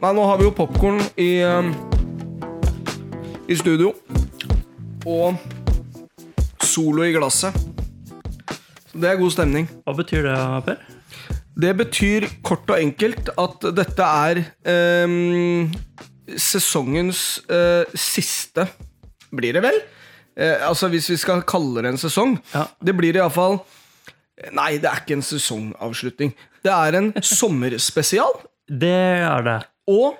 Nei, nå har vi jo popkorn i, um, i studio. Og Solo i glasset. Så det er god stemning. Hva betyr det, Per? Det betyr kort og enkelt at dette er um, sesongens uh, siste Blir det vel? Eh, altså Hvis vi skal kalle det en sesong. Ja. Det blir iallfall Nei, det er ikke en sesongavslutning. Det er en sommerspesial Det er det. Og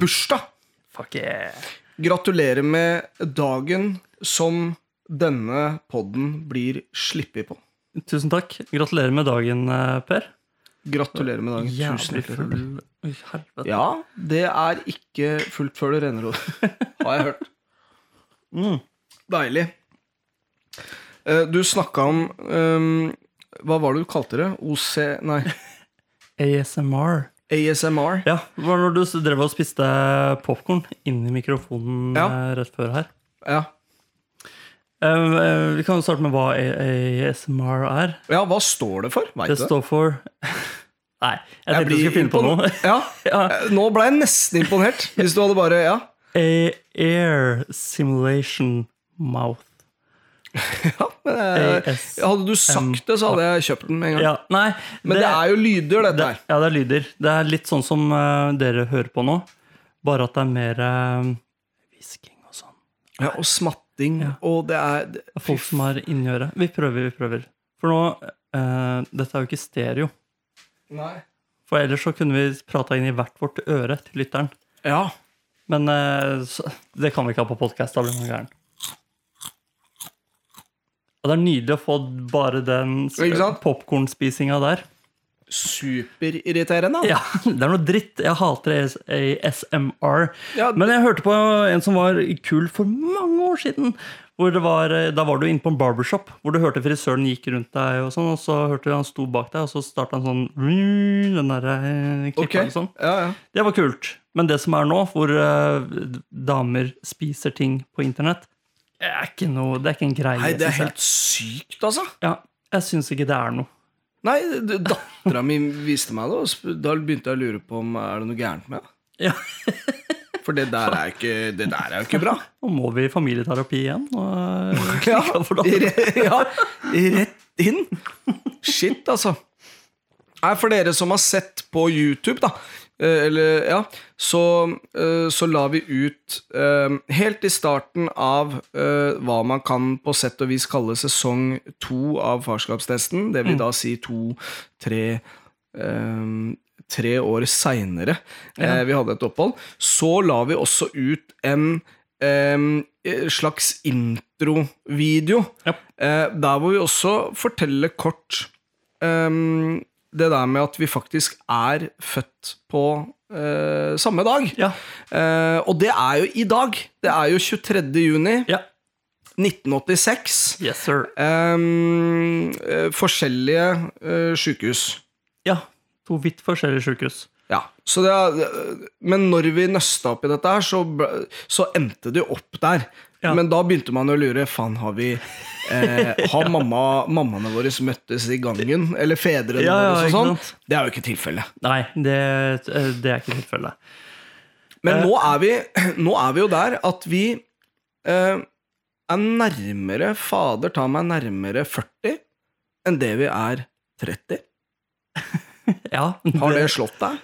bursdag. Fuck yeah. Gratulerer med dagen som denne podden blir sluppet på. Tusen takk. Gratulerer med dagen, eh, Per. Gratulerer med dagen. Tusen Jævlig full Oi, helvete. Ja, det er ikke fullt før det renner over, har jeg hørt. Mm. Deilig. Eh, Du snakka om um, Hva var det du kalte det? OC Nei, ASMR. ASMR. Ja, det var når du drev og spiste popkorn inni mikrofonen Ja. eh, rett før her. Ja. Eh, vi kan jo starte med hva ASMR er. ja, hva står det for? Vet Det du står for Nei, jeg tenkte du skulle finne på noe. Ja. Ja. Nå ble jeg nesten imponert. Hvis du hadde bare Ja. A air simulation mouth. ja men, eh, hadde du sagt det, så hadde jeg kjøpt den med en gang. Ja, nei, Men det, er jo lyder, dette det, her. ja, det er lyder. Det er litt sånn som uh, dere hører på nå, bare at det er mer uh, og sånn. Ja, og smatting, Ja. og det er det, Det folk som inni øret. Vi prøver, vi prøver. For nå uh, Dette er jo ikke stereo. Nei. For ellers så kunne vi prata inn i hvert vårt øre til lytteren. Ja. Men eh, det kan vi ikke ha på podkast. Da blir man gæren. Og det er nydelig å få bare den popkornspisinga der. Superirriterende. Ja, det er noe dritt. Jeg hater ASMR. Ja, Men jeg hørte på en som var kul for mange år siden. Hvor det var, da var du inne på en barbershop hvor du hørte frisøren gikk rundt deg, og sånn, og så hørte du han sto bak deg, og så starta han sånn Den der eh, Ok. sånn. Ja, ja. Det var kult. Men det som er nå, hvor eh, damer spiser ting på internett, er ikke noe, det er ikke en greie. Nei, det er helt sykt, altså. Ja, jeg syns ikke det er noe. Nei, dattera mi viste meg det, og da begynte jeg å lure på om er det noe gærent med det. Ja. For det der er, ikke, jo ikke bra. Nå må vi i familieterapi igjen. Og, Ja, da- re- ja, rett inn. Shit, altså. Nei, for dere som har sett på YouTube, da, eh, eller ja, så, eh, så la vi ut eh, helt i starten av eh, hva man kan på sett og vis kalle sesong to av farskapstesten. Det vil da si to-tre Tre år seinere Ja. vi hadde et opphold. Så la vi også ut en eh, slags introvideo. Ja. Eh, der hvor vi også forteller kort ehm, det der med at vi faktisk er født på eh, samme dag. Ja. Eh, og det er jo i dag. Det er jo 23. juni ja. 1986. Yes, sir. Ehm, eh, forskjellige uh, sjukehus. Ja. To vidt forskjellige sjukehus. Ja, så det er, Men når vi nøsta opp i dette, her så, så endte det jo opp der. Ja. Men da begynte man å lure. Faen, har vi eh, Har mamma, mammaene våre møttes i gangen? Eller fedrene Ja, ja, våre? og sånn? Det er jo ikke tilfellet. Nei, det, eh, det er ikke tilfellet. Men Eh. nå, er vi, nå er vi jo der at vi eh, er nærmere Fader tar meg nærmere 40 enn det vi er 30. Ja, Har det slått deg?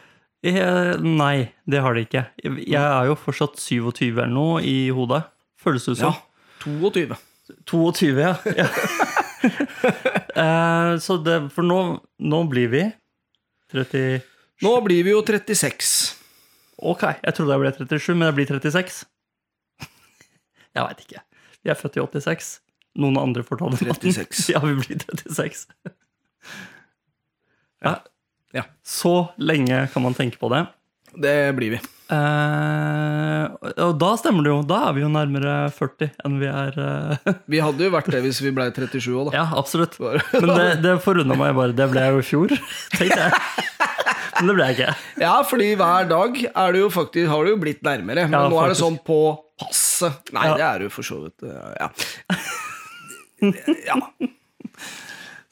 Nei, det har det ikke. Jeg er jo fortsatt 27 eller noe i hodet. Føles det Ja. som. 22. 22, ja. ja. Eh, Så det, for nå, nå blir vi 30 Nå blir vi jo 36. Ok, jeg trodde jeg ble 37, men jeg blir 36. Jeg veit ikke. Vi er født i 86. Noen andre får ta den. 36. Ja, vi blir 36. Ja. Ja. Så lenge kan man tenke på det. Det blir vi. Eh, og da stemmer det jo. Da er vi jo nærmere 40 enn vi er eh, Vi hadde jo vært det hvis vi ble 37 òg, da. Ja, absolutt. Men det, det forundra meg bare. Det ble jeg jo i fjor, tenkte jeg. Men det ble jeg ikke. Ja, fordi hver dag er det jo faktisk, har du jo blitt nærmere. Men Ja, nå er det sånn på passet. Nei, Ja. det er du for så vidt. Ja. ja.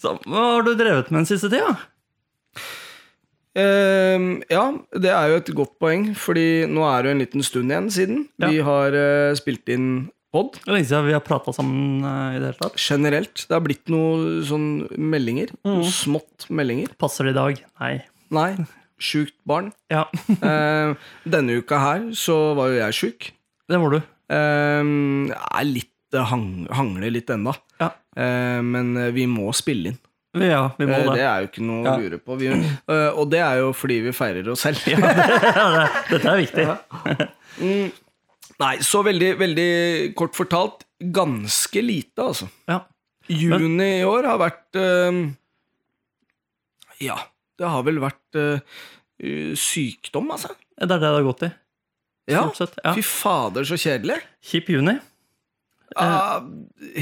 Så, hva har du drevet med den siste tida? Ehm, ja, det er jo et godt poeng, fordi nå er det jo en liten stund igjen siden Ja. vi har uh, spilt inn pod. Lenge siden vi har prata sammen uh, i det hele tatt. Generelt. Det har blitt noen sånn meldinger. Mm. Noen smått meldinger. Passer det i dag? Nei. Nei. Sjukt barn. Ja, Eh, denne uka her så var jo jeg sjuk. det var du. Uh, jeg er litt det hang, hangler litt enda. Ja. Eh, men eh, vi må spille inn. Ja, vi må Eh, det. det er jo ikke noe Ja. å lure på. Vi, eh, og det er jo fordi vi feirer oss selv. Dette er viktig. Nei, så veldig, veldig kort fortalt ganske lite, altså. Ja. Juni i år har vært øh, Ja, det har vel vært øh, sykdom, altså. Det er det det har gått i. Ja. Ja. Fy fader, så kjedelig. Kjip juni. Ja,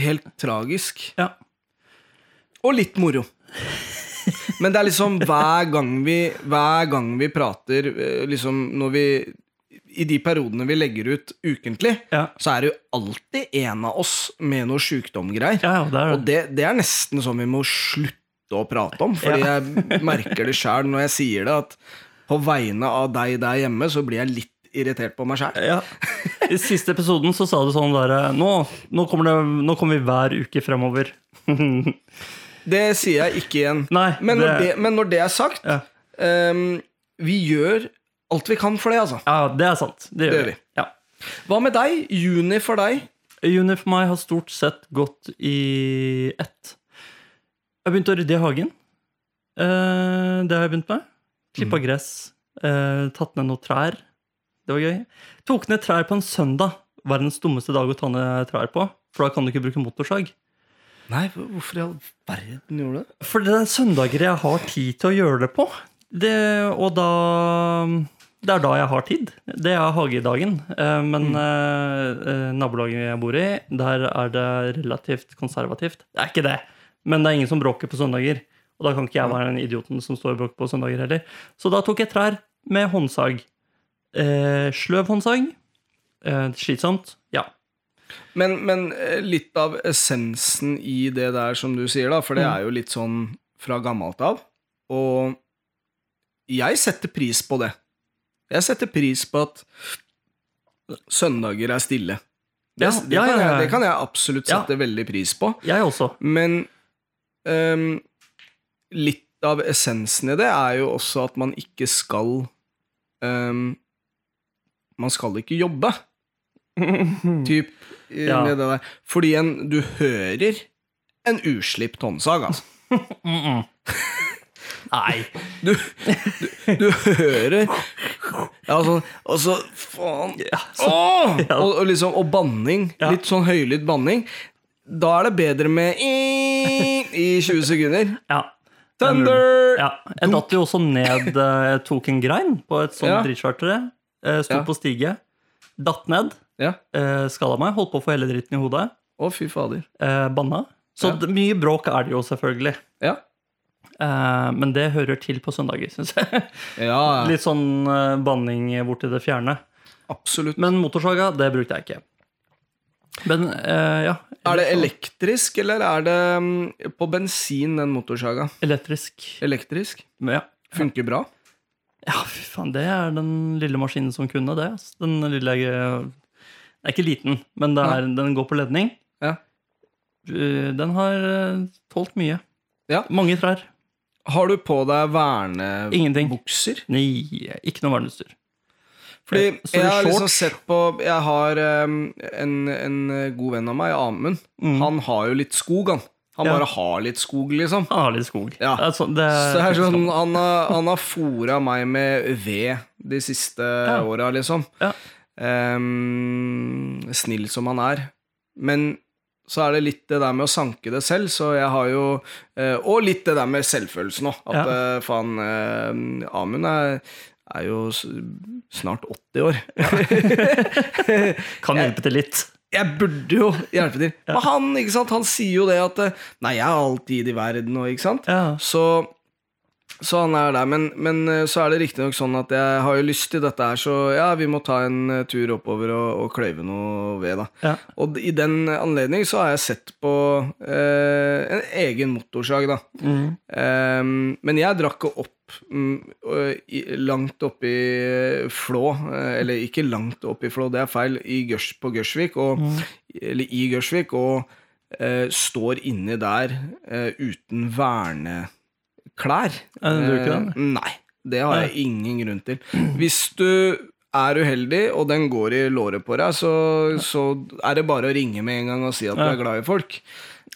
helt tragisk. Ja. Og litt moro. Men det er liksom hver gang vi, hver gang vi prater eh, liksom når vi I de periodene vi legger ut ukentlig, Ja. så er det jo alltid en av oss med noe sjukdomgreier. Ja, ja, det Og det, det er nesten sånn vi må slutte å prate om, fordi jeg merker det sjøl når jeg sier det, at på vegne av deg der hjemme, så blir jeg litt irritert på meg sjæl. Ja. I siste episoden så sa du sånn bare Nå, nå, kommer, det, nå kommer vi hver uke fremover. Det sier jeg ikke igjen. Nei, Men når det, men når det er sagt, Ja. um, vi gjør alt vi kan for det, altså. ja, det er sant. Det gjør, Det gjør vi. Ja. Hva med deg? Juni for deg? Juni for meg har stort sett gått i ett. Jeg begynte å rydde i hagen. Uh, det har jeg begynt med. Klippa gress. Uh, tatt ned noen trær. Det var gøy. Tok ned trær på en søndag. Verdens dummeste dag å ta ned trær på. For da kan du ikke bruke motorsag. Nei, hvorfor i all verden gjorde du det? For det er søndager jeg har tid til å gjøre det på. Det, og da Det er da jeg har tid. Det er hagedagen. Eh, Men mm. eh, nabolaget jeg bor i, der er det relativt konservativt. Det er ikke det, men det er ingen som bråker på søndager. Og da kan ikke jeg være den idioten som står og bråker på søndager heller. Så da tok jeg trær med håndsag. Eh, sløv håndsag. Eh, slitsomt. Ja. Men, men eh, litt av essensen i det der som du sier, da, for det Mm. er jo litt sånn fra gammelt av. Og jeg setter pris på det. Jeg setter pris på at søndager er stille. Det, Ja, det, kan, ja, ja. Jeg, det kan jeg absolutt Ja. sette veldig pris på. Jeg også. Men um, litt av essensen i det er jo også at man ikke skal um, Man skal ikke jobbe, typ, Ja. med det der. Fordi en, du hører en uslipt håndsag, altså. Mm -mm. Nei. Du, du, du hører Ja, sånn Og så Faen. Ja, så, Ja. Og, og liksom Og banning. Litt sånn høylytt banning. Da er det bedre med i, i 20 sekunder. Ja. Thunder! Ja, jeg datt jo også ned eh, Jeg tok en grein på et sånt Ja. dritsvært tre. eh, Sto på stige. Datt ned. Ja. eh, Skada meg. Holdt på å få hele dritten i hodet. Å, fy fader. eh, Banna. Så Ja. mye bråk er det jo, selvfølgelig. Ja. Eh, Men det hører til på søndager, syns jeg. Ja, Litt sånn eh, banning borti det fjerne. absolutt. Men motorsaga, det brukte jeg ikke. Men eh, ja. er det elektrisk, eller er det mm, på bensin, den motorsaga? Elektrisk. Elektrisk? Men Ja. Funker bra? Ja, fy faen, det er den lille maskinen som kunne det. Den lille Den er ikke liten, men det er, den går på ledning. Ja. Eh, Den har eh, tålt mye. Ja. Mange trær. Har du på deg Ingenting. vernebukser? Nei, ikke noe verneutstyr. Fordi Eh, jeg har liksom sett på Jeg har um, en, en god venn av meg, Amund. Mm. Han har jo litt skog, han. Han Ja. bare har litt skog, liksom. Han har litt skog. Ja. Det er det Så det er sånn, sånn. han har, han har fôra meg med ved de siste Ja. åra, liksom. Ja. Ehm, snill som han er. Men så er det litt det der med å sanke det selv, så jeg har jo uh, Og litt det der med selvfølelsen òg. At Ja. uh, faen uh, Amund er, er jo snart 80 år. Kan hjelpe til litt. Jeg burde jo hjelpe til. Men han ikke sant, han sier jo det at Nei, jeg har all tid i verden, og ikke sant? Ja. Så, så han er der. Men, men eh, så er det riktignok sånn at jeg har jo lyst til dette her, så ja, vi må ta en eh, tur oppover og, og kløyve noe ved, da. Ja. Og i den anledning så har jeg sett på eh, en egen motorsag, da. Mm. Eh, men jeg drakk ikke opp mm, langt oppe i Flå. eh, Eller ikke langt oppe i Flå, det er feil. I Gørs, på Gørsvik, og, eller i Gørsvik, og eh, står inni der uten verneklær. Ikke det? Eh, Nei. Det har jeg ingen grunn til. Hvis du er uheldig, og den går i låret på deg, så, så er det bare å ringe med en gang og si at du er glad i folk.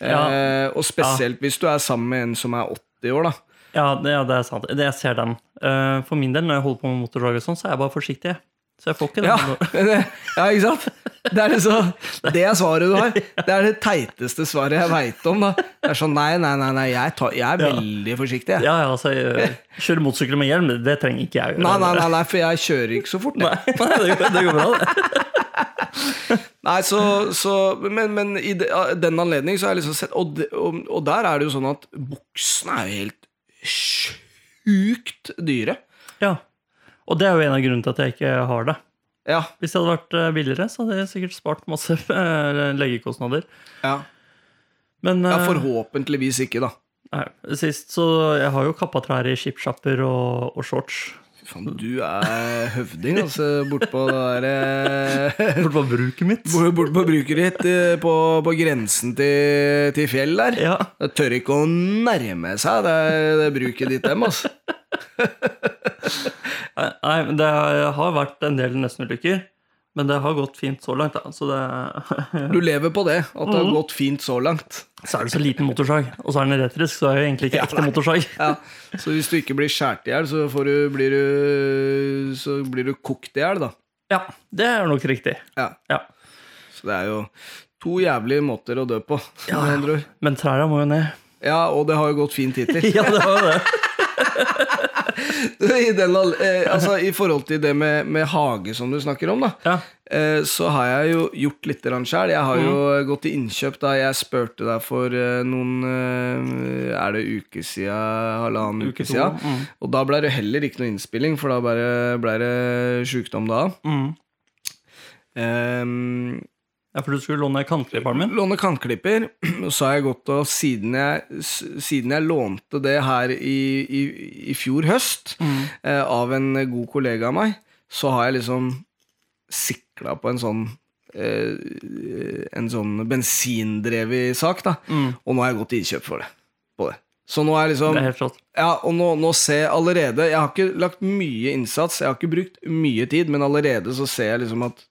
Eh, og spesielt hvis du er sammen med en som er 80 år, da. Ja, det, ja, det er sant. Det, jeg ser den. Eh, for min del, når jeg holder på med motordrag og sånn, så er jeg bare forsiktig. Så jeg får ikke den. Ja, ja ikke sant? Det er, liksom, det er svaret du har. Det er det teiteste svaret jeg veit om. da Det er sånn nei, nei, nei, nei jeg, tar, jeg er Ja. veldig forsiktig. Jeg. Ja, ja, altså, kjøre motorsykkel med hjelm, det trenger ikke jeg å gjøre. Nei, nei, nei, nei, for jeg kjører ikke så fort. Nei, nei, det, går, det går bra, det. Nei, så, så Men, men i den anledning så har jeg liksom sett og, de, og, og der er det jo sånn at buksene er jo helt sjukt dyre. Ja. Og det er jo en av grunnene til at jeg ikke har det. Ja. Hvis det hadde vært eh, billigere, så hadde jeg sikkert spart masse eh, legekostnader. Ja, Men ja eh, forhåpentligvis ikke, da. nei, sist så Jeg har jo kappa trær i skipsjapper og, og shorts. Fy faen, du er høvding, altså, bortpå det der eh, bare bruket mitt. Bort bort på bruket ditt, eh, på, på grensen til, til fjell der. Ja. Det tør ikke å nærme seg det, det bruket ditt, dem, altså. Nei, men det har vært en del nestenulykker. Men det har gått fint så langt. Da. Så, det, Du lever på det, at det har Mhm. gått fint så langt. så er det så liten motorsag, og så er den elektrisk, så er det egentlig ikke ekte motorsag. Ja, Så hvis du ikke blir skåret i hjel, så, blir du, så blir du kokt i hjel, da. Ja, det er nok riktig. Ja. Ja. Så det er jo to jævlige måter å dø på. Ja. Men trærne må jo ned. ja, og det har jo gått fint hittil. Ja, det har jo det. I, den, eh, altså, I forhold til det med, med hage som du snakker om, da, Ja. eh, så har jeg jo gjort litt sjøl. Jeg har jo gått til innkjøp da jeg spurte deg for eh, noen Er det uke siden? Halvannen uke, Uke siden? mm. Og da ble det heller ikke noe innspilling, for da bare ble det sjukdom da. Mm. Um, Ja, for du skulle låne kantklipperen min? låne kantklipper, så har jeg gått og siden jeg, siden jeg lånte det her i, i, i fjor høst Mm. eh, av en god kollega av meg, så har jeg liksom sikla på en sånn eh, En sånn bensindrevet sak, da. Mm. Og nå har jeg gått til innkjøp for det. På det. Så nå er liksom Det er helt flott. Ja, og nå, nå ser jeg allerede Jeg har ikke lagt mye innsats, jeg har ikke brukt mye tid, men allerede så ser jeg liksom at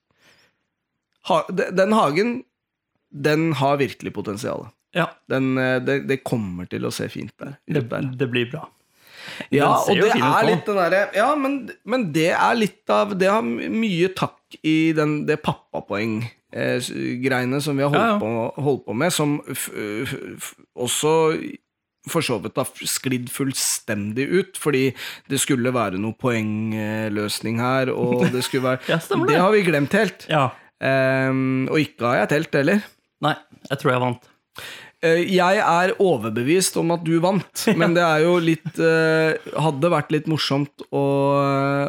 ha, Den hagen, den har virkelig potensial. Ja, Den, eh, det, det kommer til å se fint der. det, det blir bra. Ja, og det er litt den derre Ja, men, men det er litt av Det har mye takk i den, det pappapoeng-greiene som vi har holdt, Ja, ja. På, holdt på med, som også for så vidt har sklidd fullstendig ut, fordi det skulle være noe poengløsning her, og det skulle være Ja, det. Det har vi glemt helt. Ehm, og ikke har jeg telt heller. Nei, jeg tror jeg vant. Uh, Jeg er overbevist om at du vant, men det er jo litt uh, Hadde vært litt morsomt å,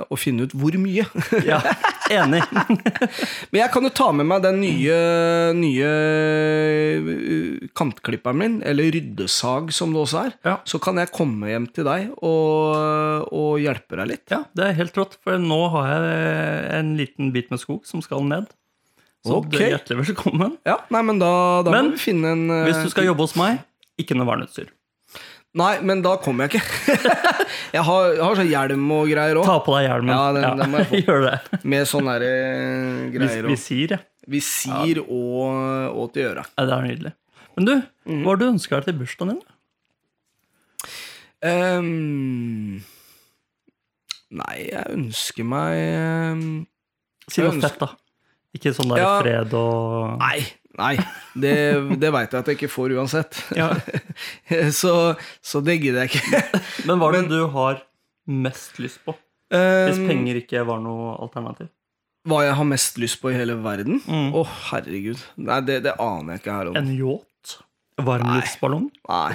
å finne ut hvor mye. Ja, Enig. Men jeg kan jo ta med meg den nye, nye eh, kantklipperen min, eller ryddesag som det også er. Ja. Så kan jeg komme hjem til deg og, og hjelpe deg litt. Ja, det er helt rått, for nå har jeg en liten bit med skog som skal ned. Så okay. er hjertelig velkommen. Ja, nei, men da, da Men, må vi finne en uh, Hvis du skal jobbe hos meg, ikke noe verneutstyr. Nei, men da kommer jeg ikke. jeg, har, jeg har sånn hjelm og greier òg. Ta på deg hjelmen. Ja, den- den må jeg få. Gjør det. Med sånn derre Vis, greier visir, ja. Visir og, og til øra. ja. Det er nydelig. Men du, Mm. hva har du ønska deg til bursdagen din? Um, nei, jeg ønsker meg um, Si noe fett, da. Ikke sånn der Ja. fred og Nei, nei. Det, det veit jeg at jeg ikke får uansett. Ja. så, så det gidder jeg ikke. Men hva er det Men- du har mest lyst på? Hvis Ehm, penger ikke var noe alternativ? hva jeg har mest lyst på i hele verden? Å, Mm. herregud. Nei, det, det aner jeg ikke her om. En yacht? Varmluftsballong? Nei.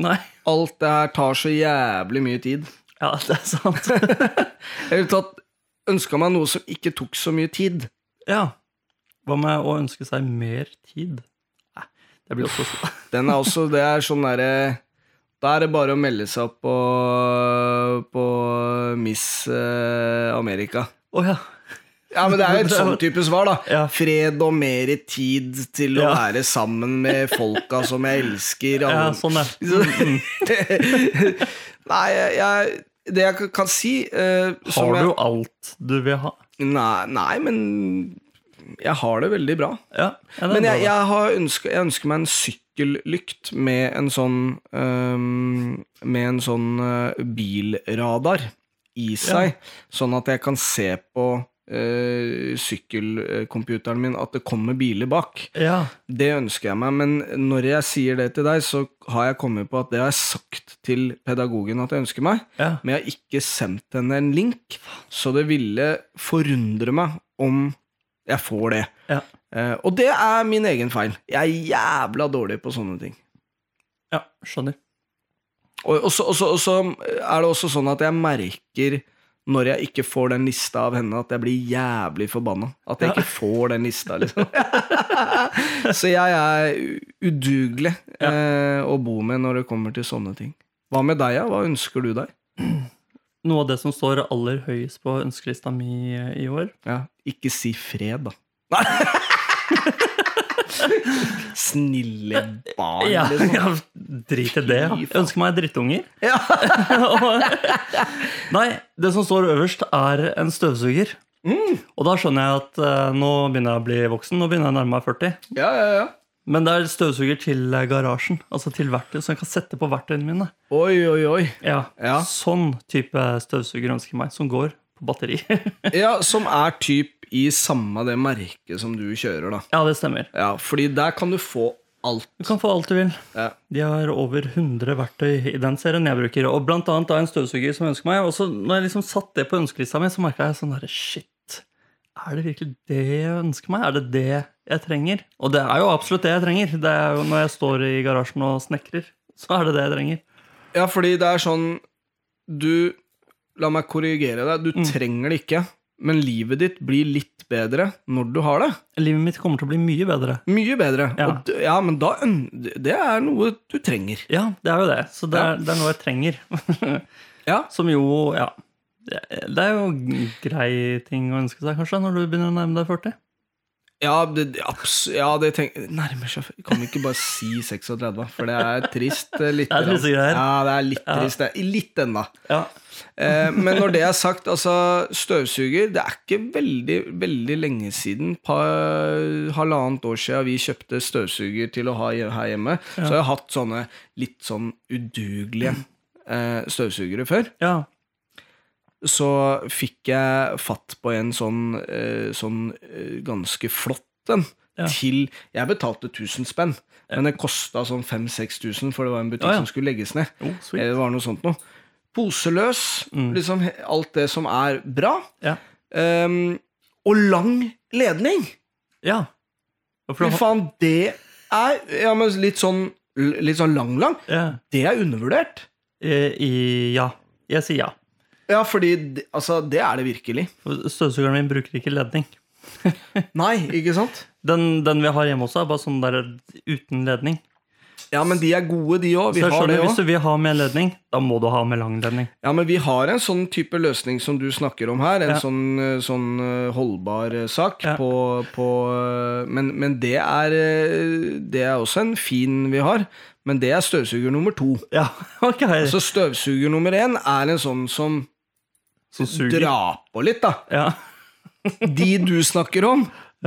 Nei. Alt det her tar så jævlig mye tid. Ja, det er sant. Jeg ville ønska meg noe som ikke tok så mye tid. Ja. Hva med å ønske seg mer tid? Nei, det blir også Den er også, det er sånn derre Da er det bare å melde seg opp på, på Miss eh, Amerika. Å ja. Ja, men det er jo et sånn type svar, da. Ja. Fred og mer tid til å Ja. være sammen med folka som jeg elsker. ja sånn sånn, Mm. Nei, jeg, det jeg kan si som Har du alt du vil ha? Nei, nei, men jeg har det veldig bra. Ja, ja det Men jeg, jeg, har ønsker, jeg ønsker meg en sykkellykt med en sånn um, Med en sånn uh, bilradar i seg, sånn at jeg kan se på øh, sykkelcomputeren min at det kommer biler bak. Ja, Det ønsker jeg meg, men når jeg sier det til deg, så har jeg kommet på at det har jeg sagt til pedagogen at jeg ønsker meg, ja. men jeg har ikke sendt henne en link, så det ville forundre meg om jeg får det. Ja. Uh, og det er min egen feil. Jeg er jævla dårlig på sånne ting. ja skjønner. Og, og, så, og, så, og så er det også sånn at jeg merker når jeg ikke får den lista av henne, at jeg blir jævlig forbanna. At jeg Ja. ikke får den lista, liksom. så jeg er udugelig udugelig eh, å bo med når det kommer til sånne ting. Hva med deg, ja? Hva ønsker du deg? Noe av det som står aller høyest på ønskelista mi eh, i år Ja, ikke si fred, da. Nei. Snille barn, Ja, liksom. ja drit i det. Jeg ønsker meg drittunger. Ja. Nei, det som står øverst, er en støvsuger. Mm. Og da skjønner jeg at eh, nå begynner jeg å bli voksen. Nå begynner jeg å nærme meg 40. ja, ja, ja. Men det er støvsuger til eh, garasjen. Altså til verktøy, så jeg kan sette på verktøyene mine. Oi, oi, oi. Ja, Ja. Sånn type støvsuger ønsker jeg meg, som går batteri. Ja, Som er typ i samme det merket som du kjører, da. ja, det stemmer. Ja, fordi der kan du få alt. Du kan få alt du vil. Ja. De har over 100 verktøy i den serien jeg bruker. Og blant annet da en støvsuger som ønsker meg. Og så når jeg liksom satt det på ønskelista mi, så merka jeg sånn herre shit. Er det virkelig det jeg ønsker meg? Er det det jeg trenger? Og det er jo absolutt det jeg trenger. Det er jo Når jeg står i garasjen og snekrer, så er det det jeg trenger. ja, fordi det er sånn Du La meg korrigere deg. Du trenger det ikke, men livet ditt blir litt bedre når du har det. Livet mitt kommer til å bli mye bedre. Mye bedre. Ja. Og d- ja men da Det er noe du trenger. Ja, det er jo det. Så det Ja. er, det er noe jeg trenger. Ja. Som jo, ja det det er jo grei ting å ønske seg, kanskje, når du begynner å nærme deg 40. Ja, det, abs ja, det tenk, nærmer seg Kan vi ikke bare si 36, for det er trist. eh, Litt, Det er trist. Ja, det er litt trist. det. Litt ennå. Ja. Eh, men når det er sagt, altså støvsuger Det er ikke veldig, veldig lenge siden, par, halvannet år siden vi kjøpte støvsuger til å ha her hjemme, så jeg har jeg hatt sånne litt sånn udugelige eh, støvsugere før. ja. Så fikk jeg fatt på en sånn, eh, sånn eh, ganske flott en. Ja. Til Jeg betalte 1000 spenn, men det kosta sånn 5000-6000, for det var en butikk ja. som skulle legges ned. Oh, det var noe sånt noe. Poseløs, Mm. liksom alt det som er bra. Ja. Ehm, og lang ledning! ja. Fy faen, det er Ja, men litt sånn Litt sånn lang-lang. ja. Det er undervurdert. I, I, ja. Jeg sier ja. Ja, fordi Altså, det er det virkelig. Støvsugeren min bruker ikke ledning. Nei, ikke sant? Den, den vi har hjemme også, er bare sånn der uten ledning. Ja, men de er gode, de òg. Vi har det skjønner, Hvis du vil ha med ledning, da må du ha med lang ledning. Ja, men vi har en sånn type løsning som du snakker om her. En Ja. sånn, eh, sånn eh, holdbar eh, sak Ja. på, på men, men det er Det er også en fin vi har. Men det er støvsuger nummer to. Ja, ok. Så støvsuger nummer én er en sånn som Som suger. Dra på litt, da. Ja. De du snakker om,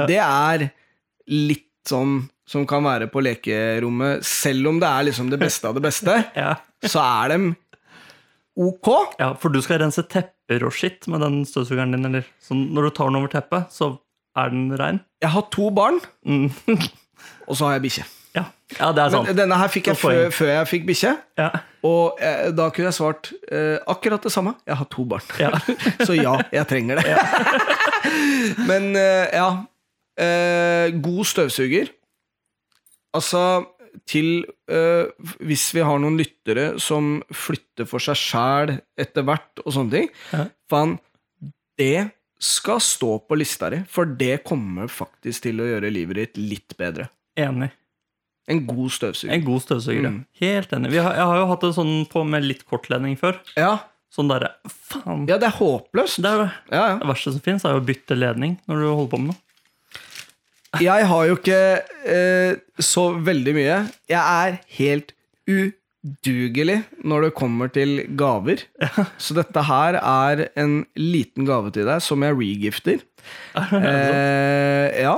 det er litt sånn som kan være på lekerommet. Selv om det er liksom det beste av det beste, Ja. så er dem ok. ja, for du skal rense tepper og skitt med den støvsugeren din, eller? Så når du tar den over teppet, så er den rein? Jeg har to barn, Mm. og så har jeg bikkje. Ja. ja, det er sant. Men denne her fikk jeg før, før jeg fikk bikkje. Ja. Og eh, da kunne jeg svart eh, akkurat det samme. Jeg har to barn. Ja. Så ja, jeg trenger det. Men eh, ja. Eh, god støvsuger. Altså til eh, Hvis vi har noen lyttere som flytter for seg sjæl etter hvert, og sånne ting Ja. Faen, det skal stå på lista di, for det kommer faktisk til å gjøre livet ditt litt bedre. Enig. En god støvsuger. En god støvsuger, ja. Mm. Helt enig. Vi har, jeg har jo hatt det sånn på med litt kortledning før. Ja, Sånn derre Faen. Ja, det er håpløst. Det er Ja, ja. det verste som fins, er jo å bytte ledning når du holder på med noe. Jeg har jo ikke eh, så veldig mye. Jeg er helt udugelig når det kommer til gaver. Så dette her er en liten gave til deg som jeg regifter. Eh, ja,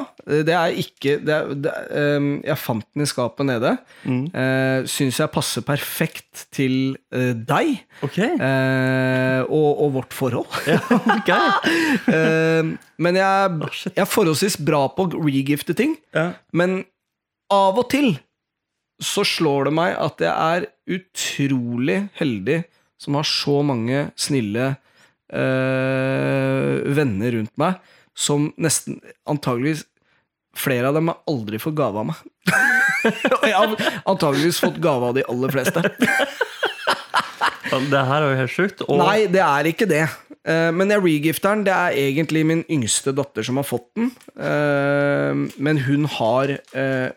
det er ikke det er, det, um, Jeg fant den i skapet nede. Mm. Eh, Syns jeg passer perfekt til eh, deg okay. eh, og, og vårt forhold. Ja, ok. Eh, men jeg, oh, jeg er forholdsvis bra på å regifte ting. Ja. Men av og til så slår det meg at jeg er utrolig heldig som har så mange snille øh, venner rundt meg, som nesten antageligvis Flere av dem har aldri fått gave av meg. Og jeg har antageligvis fått gave av de aller fleste. Det her er jo helt sjukt. Og Nei, det er ikke det. Eh, Men jeg regifter den. Det er egentlig min yngste datter som har fått den. Eh, Men hun har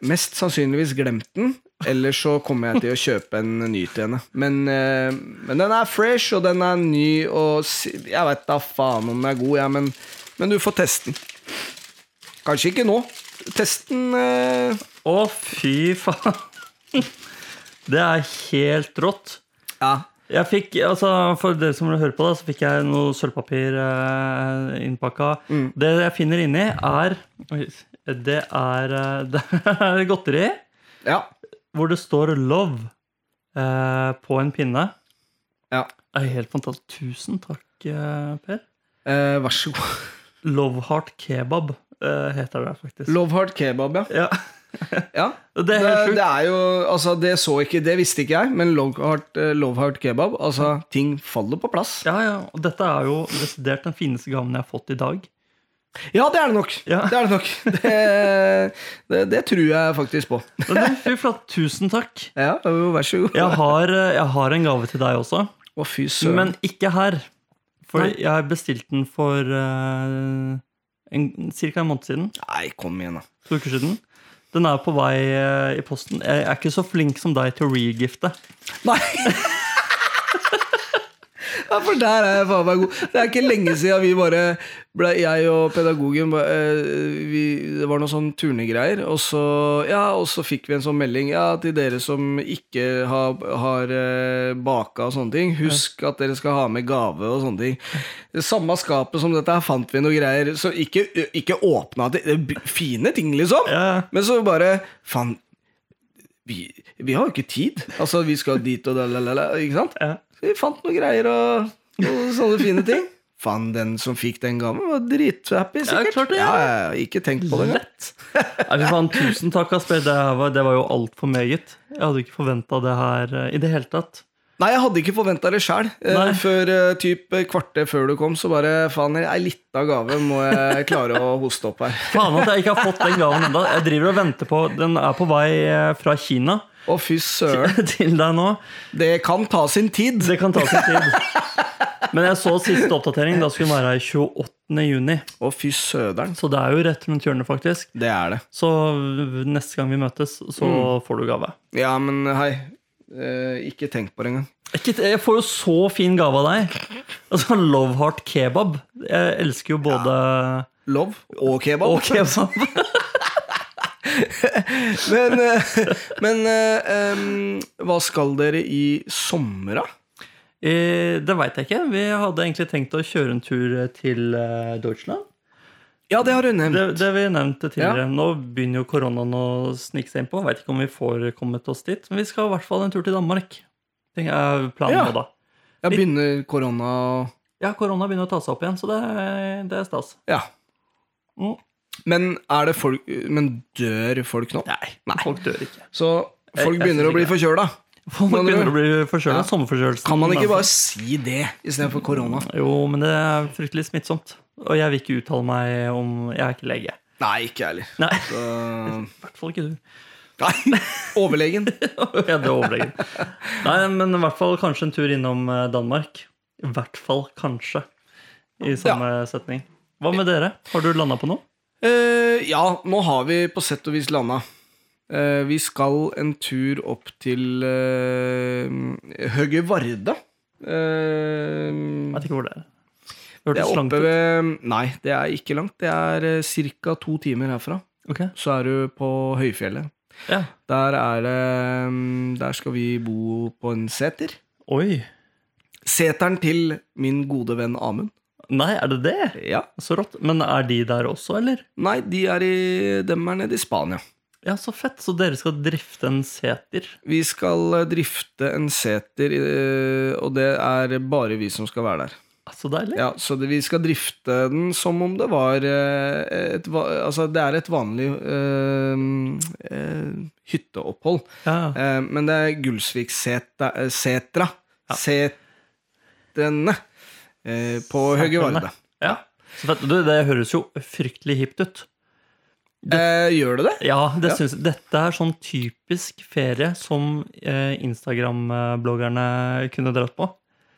mest sannsynligvis glemt den. Eller så kommer jeg til å kjøpe en ny til henne. Men, eh, men den er fresh, og den er ny, og jeg vet da faen om den er god, ja, men, men du får teste den. Kanskje ikke nå. Test den eh, Å, fy faen. Det er helt rått. Ja. Jeg fikk, altså For dere som hører på, da, så fikk jeg noe sølvpapir eh, innpakka. Mm. Det jeg finner inni, er Det er, eh, det er godteri ja. Hvor det står 'love' eh, på en pinne. ja. Det er helt fantastisk. Tusen takk, eh, Per. Eh, vær så god. Loveheart Kebab eh, heter det faktisk. Loveheart Kebab, ja. Ja, ja. Det er det, det er jo Altså, det så ikke Det visste ikke jeg, men Love Heart, eh, Love Kebab Altså, ting faller på plass. Ja, ja, og dette er jo desidert den fineste gaven jeg har fått i dag. Ja, det er det nok. Ja. Det er det nok. Det, det, det tror jeg faktisk på. Fy flate, tusen takk. Ja, vær så god. Jeg har, eh, jeg har en gave til deg også, Å, fy søren. men ikke her. For Nei. jeg bestilte den for uh, ca. en måned siden. Nei, kom igjen, da. To uker siden. Den er på vei uh, i posten. Jeg er ikke så flink som deg til å regifte. Nei! Ja, for der er jeg faen meg god. Det er ikke lenge siden vi bare ble, Jeg og pedagogen eh, vi, Det var noen sånn turnegreier, og så, ja, og så fikk vi en sånn melding Ja, til dere som ikke har, har eh, baka og sånne ting, husk at dere skal ha med gave og sånne ting. Det samme skapet som dette her fant vi noe greier, så ikke, ikke åpna det. Fine ting, liksom. Ja. Men så bare Faen, vi, vi har jo ikke tid. Altså, vi skal dit og da, la, la, la, ikke sant? Ja. Så vi fant noen greier og, og sånne fine ting. Faen, den som fikk den gaven, var drithappy, sikkert. klart det, ja, ja. ja, ja, ikke tenkt på det engang. Lett. Nei, fy faen, tusen takk, Asper. Det var, det var jo altfor meget. Jeg hadde ikke forventa det her eh, i det hele tatt. Nei, jeg hadde ikke forventa det sjæl. Nei. før eh, typ kvarter før du kom, så bare faen, ei lita gave må jeg klare å hoste opp her. Faen at jeg ikke har fått den gaven ennå. Jeg driver og venter på Den er på vei eh, fra Kina Å, fy søren. til deg nå. Det kan ta sin tid. Det kan ta sin tid. Men jeg så siste oppdatering. Da skulle den være her 28. juni. Å, fy søderen. Så det er jo rett rundt hjørnet, faktisk. Det er det. Så neste gang vi møtes, så får du gave. Ja, men hei. Eh, ikke tenk på det engang. Jeg får jo så fin gave av deg. Altså, Love Heart Kebab. Jeg elsker jo både Love og kebab. Og kebab. Men, eh, men um, hva skal dere i sommer, da? Eh, Det veit jeg ikke. Vi hadde egentlig tenkt å kjøre en tur til eh, Deutschland. Ja, det har du nevnt. Det, det vi nevnte tidligere. Nå begynner jo koronaen å snike seg innpå. Veit ikke om vi får kommet oss dit. Men vi skal i hvert fall en tur til Danmark. Det er planen Ja. nå, da. Ja, begynner korona Ja, korona begynner å ta seg opp igjen, så det, det er stas. Ja. Mm. Men er det folk Men dør folk nå? Nei, folk dør ikke. Så folk begynner å bli forkjøla. Folk begynner å bli forkjøla. Ja. Kan man ikke bare si det istedenfor korona? Jo, men det er fryktelig smittsomt. Og jeg vil ikke uttale meg om Jeg er ikke lege. Nei, ikke jeg heller. Nei, Så i hvert fall ikke du. Nei. Overlegen. ja, det er overlegen. Nei, men i hvert fall kanskje en tur innom eh, Danmark. I hvert fall kanskje, i samme setning. Hva med dere? Har du landa på noe? Eh, ja, nå har vi på sett og vis landa. Uh, vi skal en tur opp til uh, Høge Varde. Uh, Jeg vet ikke hvor det er. Det det er oppe ved Nei, det er ikke langt. Det er ca. to timer herfra. Okay. Så er du på høyfjellet. Ja. Der er det um, Der skal vi bo på en seter. Oi. Seteren til min gode venn Amund. Nei, er det det? Ja. Så rått. Men er de der også, eller? Nei, de er i, dem er nede i Spania. Ja, så fett. Så dere skal drifte en seter? Vi skal eh, drifte en seter, eh, og det er bare vi som skal være der. Så deilig. Ja, Så det, vi skal drifte den som om det var eh, et, Altså, det er et vanlig eh, eh, hytteopphold. Ja. Men det er Gullsviksetra Setra. Setrene eh, på Høge Varde. ja. Du, det høres jo fryktelig hipt ut. Eh, gjør det det? Ja, det Ja. Synes, dette er sånn typisk ferie som eh, Instagram-bloggerne kunne dratt på.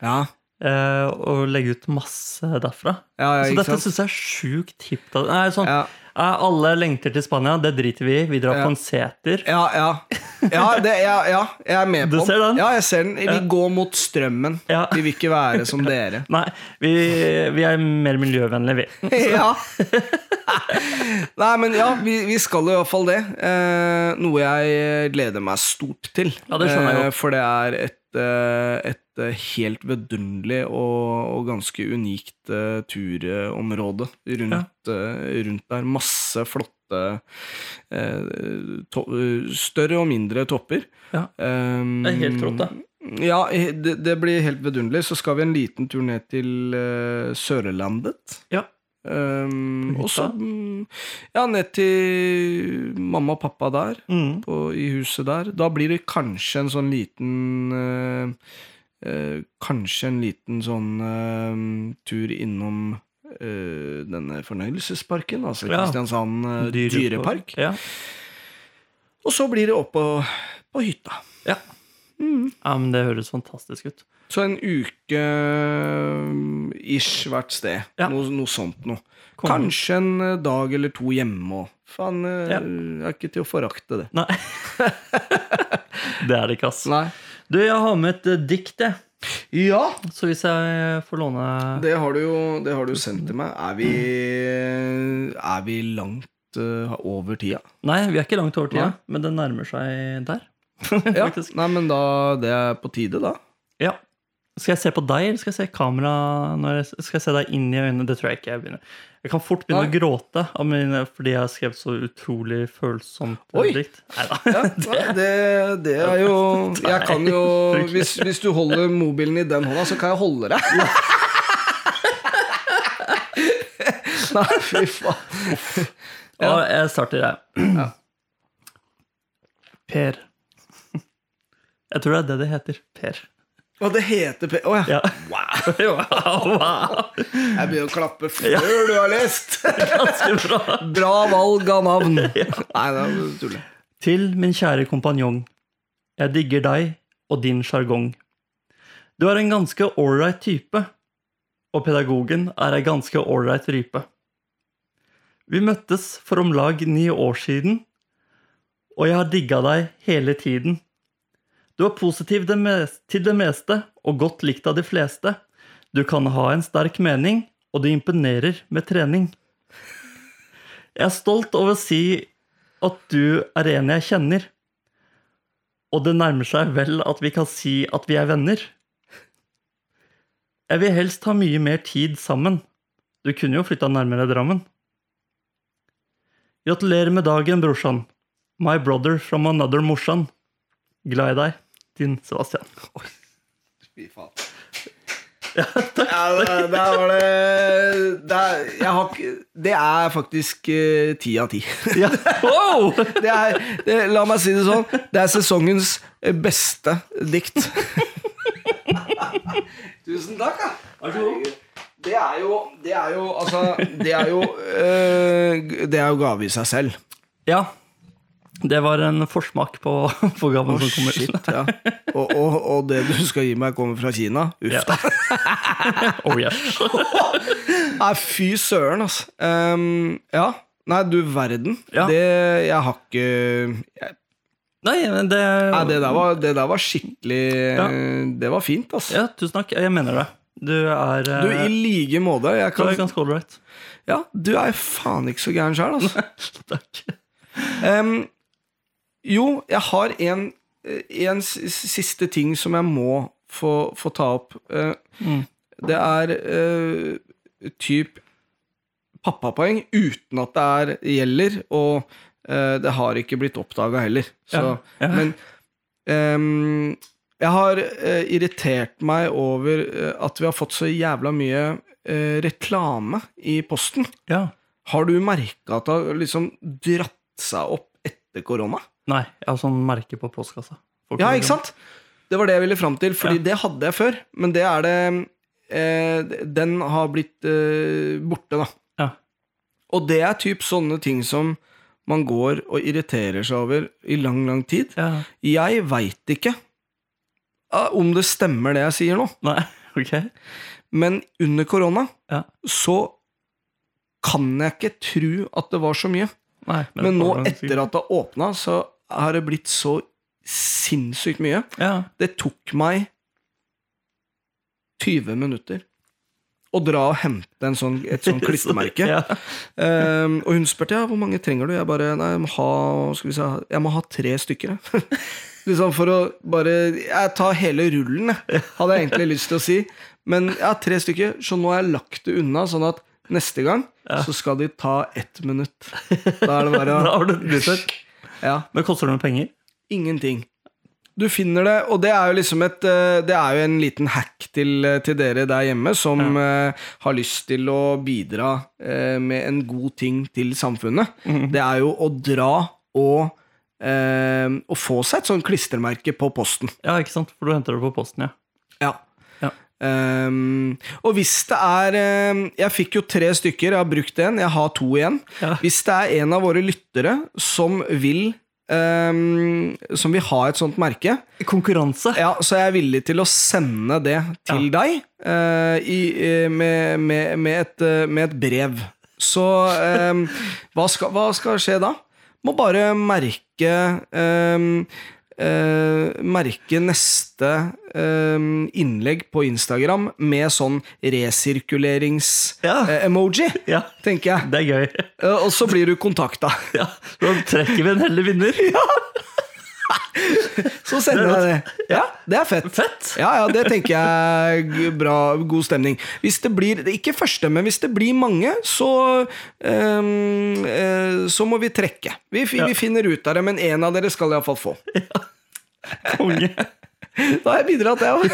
Ja. Eh, og legge ut masse derfra. Ja, ja, så dette syns jeg er sjukt hipt. Nei, sånn, eh, alle lengter til Spania, det driter vi i. Vi drar på en seter. Ja, ja. Ja, det, ja, ja, jeg er med Du på ser den? Ja, jeg ser den. Vi går mot strømmen. Ja. Vi vil ikke være som dere. Nei, vi, vi er mer miljøvennlige, vi. ja. Nei, men ja, vi, vi skal i hvert fall det. Eh, noe jeg gleder meg stort til. Ja, det skjønner jeg Eh, godt. for det er et, eh, et eh, helt vidunderlig og, og ganske unikt uh, turområde rundt, eh, rundt der. Masse flotte uh, større og mindre topper. Ja. Um, Det er helt rått, det. Ja, det, det blir helt vidunderlig. Så skal vi en liten tur ned til uh, Sørlandet. Ja. Um, og så mm, ja, ned til mamma og pappa der, Mm. på, i huset der. Da blir det kanskje en sånn liten eh, Kanskje en liten sånn eh, tur innom eh, denne fornøyelsesparken, altså Ja. Kristiansand eh, dyrepark. Ja. Og så blir det opp på, på hytta. ja. ja, men det høres fantastisk ut. Så en uke mm, ish hvert sted. Ja. Noe, noe sånt noe. Kom. Kanskje en eh, dag eller to hjemme òg. Faen, eh, Ja. er ikke til å forakte det. Nei. det er det ikke, ass. Nei. Du, jeg har med et eh, dikt, jeg. Ja, Så hvis jeg får låne det har du jo det har du sendt til meg. Er vi, er vi langt uh, over tida? Nei, vi er ikke langt over tida, Nei. men det nærmer seg der. Ja. Nei, men da Det er på tide, da. Ja. Skal jeg se på deg, eller skal jeg se kamera når jeg, Skal jeg se deg inn i øynene? Det tror jeg ikke jeg begynner. Jeg kan fort begynne Nei. å gråte av mine, fordi jeg har skrevet så utrolig følsomt Oi. dikt. Ja, det, det er jo Jeg kan jo hvis, hvis du holder mobilen i den hånda, så kan jeg holde deg. Nei, fy faen. Ja, jeg starter, jeg. Per. Jeg tror det er det det heter. Per. Og det heter P... Å ja. Ja. Wow. wow. Jeg begynner å klappe før du har lest. Ganske bra. Bra valg av navn. Nei, det er tull. Til min kjære kompanjong. Jeg digger deg og din sjargong. Du er en ganske ålreit type, og pedagogen er ei ganske ålreit rype. Vi møttes for om lag ni år siden, og jeg har digga deg hele tiden. Du er positiv til det meste og godt likt av de fleste. Du kan ha en sterk mening, og du imponerer med trening. Jeg er stolt over å si at du er en jeg kjenner, og det nærmer seg vel at vi kan si at vi er venner. Jeg vil helst ha mye mer tid sammen. Du kunne jo flytta nærmere Drammen. Gratulerer med dagen, brorsan. My brother from another morsan. Glad i deg, din Sebastian. Fy faen. Ja, der, der var det der, har, Det er faktisk eh, ti av ti. Ja. Wow! Det det, la meg si det sånn. Det er sesongens eh, beste dikt. Tusen takk, da. Det er jo Det er jo Altså, det er jo øh, Det er jo gave i seg selv. Ja. Det var en forsmak på, gaven Å, som kommer. shit, ja. og, og, og det du skal gi meg, kommer fra Kina? Uff Ja. da. Oh, yes. Nei, fy søren, altså. Um, ja. Nei, du verden. Ja. Det Jeg har ikke jeg, Nei, men det Nei, det der var, det der var skikkelig Ja. Det var fint, altså. Ja, tusen takk. Jeg mener det. Du er, eh, Du, i like måte. Jeg du er ganske ålreit. ja, du er faen ikke så gæren sjøl, altså. Takk. Em, jo, jeg har en, en siste ting som jeg må få, få ta opp. Eh, Mm. Det er uh, typ pappapoeng uten at det er gjelder, og uh, det har ikke blitt oppdaga heller. Så, Ja, ja. Men um, jeg har uh, irritert meg over eh, at vi har fått så jævla mye eh, reklame i posten. Ja. Har du merka at det har liksom dratt seg opp etter korona? Nei, jeg har sånn merke på postkassa. Folk Ja, ikke sant? Det var det jeg ville fram til, Fordi Ja. det hadde jeg før. Men det er det eh, Den har blitt eh, borte, da. Ja. Og det er typ sånne ting som man går og irriterer seg over i lang, lang tid. Ja. Jeg veit ikke ah, om det stemmer det jeg sier nå, Nei, ok. men under korona Ja. så kan jeg ikke tro at det var så mye. Nei, Men nå, etter at det har åpna, så har det blitt så sinnssykt mye. Ja. Det tok meg 20 minutter å dra og hente en sånn, et sånt klistremerke. Ja. um, og hun spurte ja, hvor mange trenger du. Jeg bare nei, jeg må ha, si, jeg må ha tre stykker. liksom for å bare Jeg tar hele rullen, hadde jeg egentlig lyst til å si. Men jeg har tre stykker, så nå har jeg lagt det unna, sånn at neste gang så skal de ta ett minutt. Da er det bare Da å har du et. Ja. Men koster det noe penger? Ingenting. Du finner det, og det er jo liksom et eh, Det er jo en liten hack til, eh, til dere der hjemme som eh, har lyst til å bidra uh, med en god ting til samfunnet. Det er jo å dra og uh, Å få seg et sånt klistremerke på posten. Ja, ikke sant? For du henter det på posten, ja. Ja. Ja. Ehm, og hvis det er um, Jeg fikk jo tre stykker, jeg har brukt en, jeg har to igjen. Ja. Hvis det er en av våre lyttere som vil um, Som vil ha et sånt merke, Konkurranse. ja, så er villig til å sende det til deg uh, i, eh, med, med, med, et, eh, med et brev. Så hva, skal, hva skal skje da? Må bare merke eh, Merke neste ehm, innlegg på Instagram med sånn resirkulerings-emoji, Ja, tenker jeg. det er gøy. Eh, og så blir du kontakta. Ja, Da trekker vi en heldig vinner. Så sender jeg det. Ja, det er fett. Fett! Ja, ja, det tenker jeg bra, god stemning. Hvis det blir, ikke første, men hvis det blir mange, så um, uh, Så må vi trekke. Vi, vi finner ut av det, men én av dere skal iallfall få. Ja. Konge. Da har jeg bidratt, jeg òg.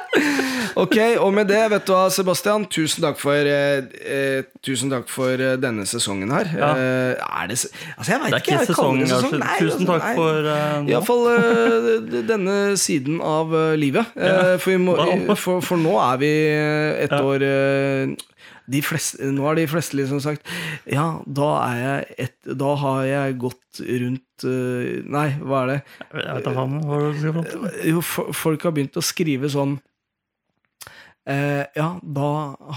ok, og med det, vet du hva, Sebastian, tusen takk for eh, eh, Tusen takk for eh, denne sesongen her. Ja. Eh, er det Altså, jeg veit ikke. sesong. det sesong. Nei, Tusen altså, takk nei. for uh, nå. Iallfall uh, denne siden av uh, livet. Ja. for, vi må, for, for nå er vi et Ja. år fleste, Nå har de fleste liksom sagt Ja, da er et, Da har jeg gått rundt uh, Nei, hva er det? Jeg vet faen hva du skal fram til. Jo, folk har begynt å skrive sånn uh, Ja, da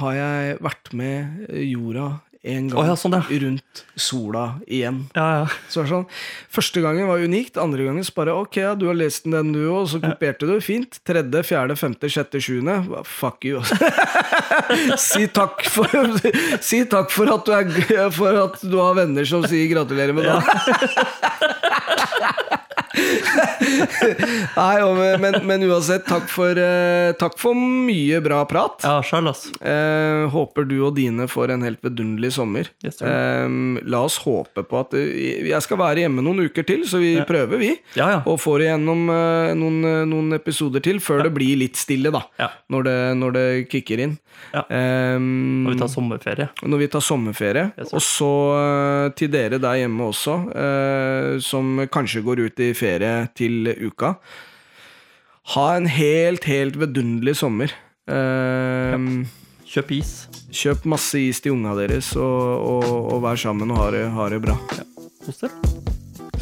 har jeg vært med jorda en gang oh, ja, sånn, ja. rundt sola igjen. Ja, ja. Så sånn, Første gangen var unikt, andre gangen bare ok, du har lest den, den du òg, så kopierte du. Fint. Tredje, fjerde, femte, sjette, sjuende. Fuck you. si takk for Si takk for at du, er, for at du har venner som sier gratulerer med dagen. Nei, men, men uansett, takk for, eh, takk for mye bra prat. ja sjæl, ass. Eh, håper du og dine får en helt vidunderlig sommer. Yes, eh, la oss håpe på at eh, Jeg skal være hjemme noen uker til, så vi prøver, vi. Ja, ja. Og får igjennom eh, noen, noen episoder til før det blir litt stille, da. Ja. Når, det, når det kicker inn. Ja. Eh, Når vi tar sommerferie. når vi tar sommerferie. Yes, og så til dere der hjemme også, som kanskje går ut i ferie til uka. Ha en helt, helt vidunderlig sommer. Eh, Kjøp is. Kjøp masse is til unga deres, og, og, og vær sammen og ha det, ha det bra. Ja.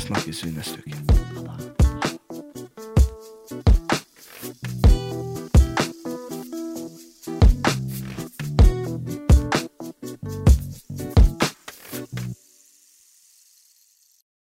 Snakkes vi neste uke.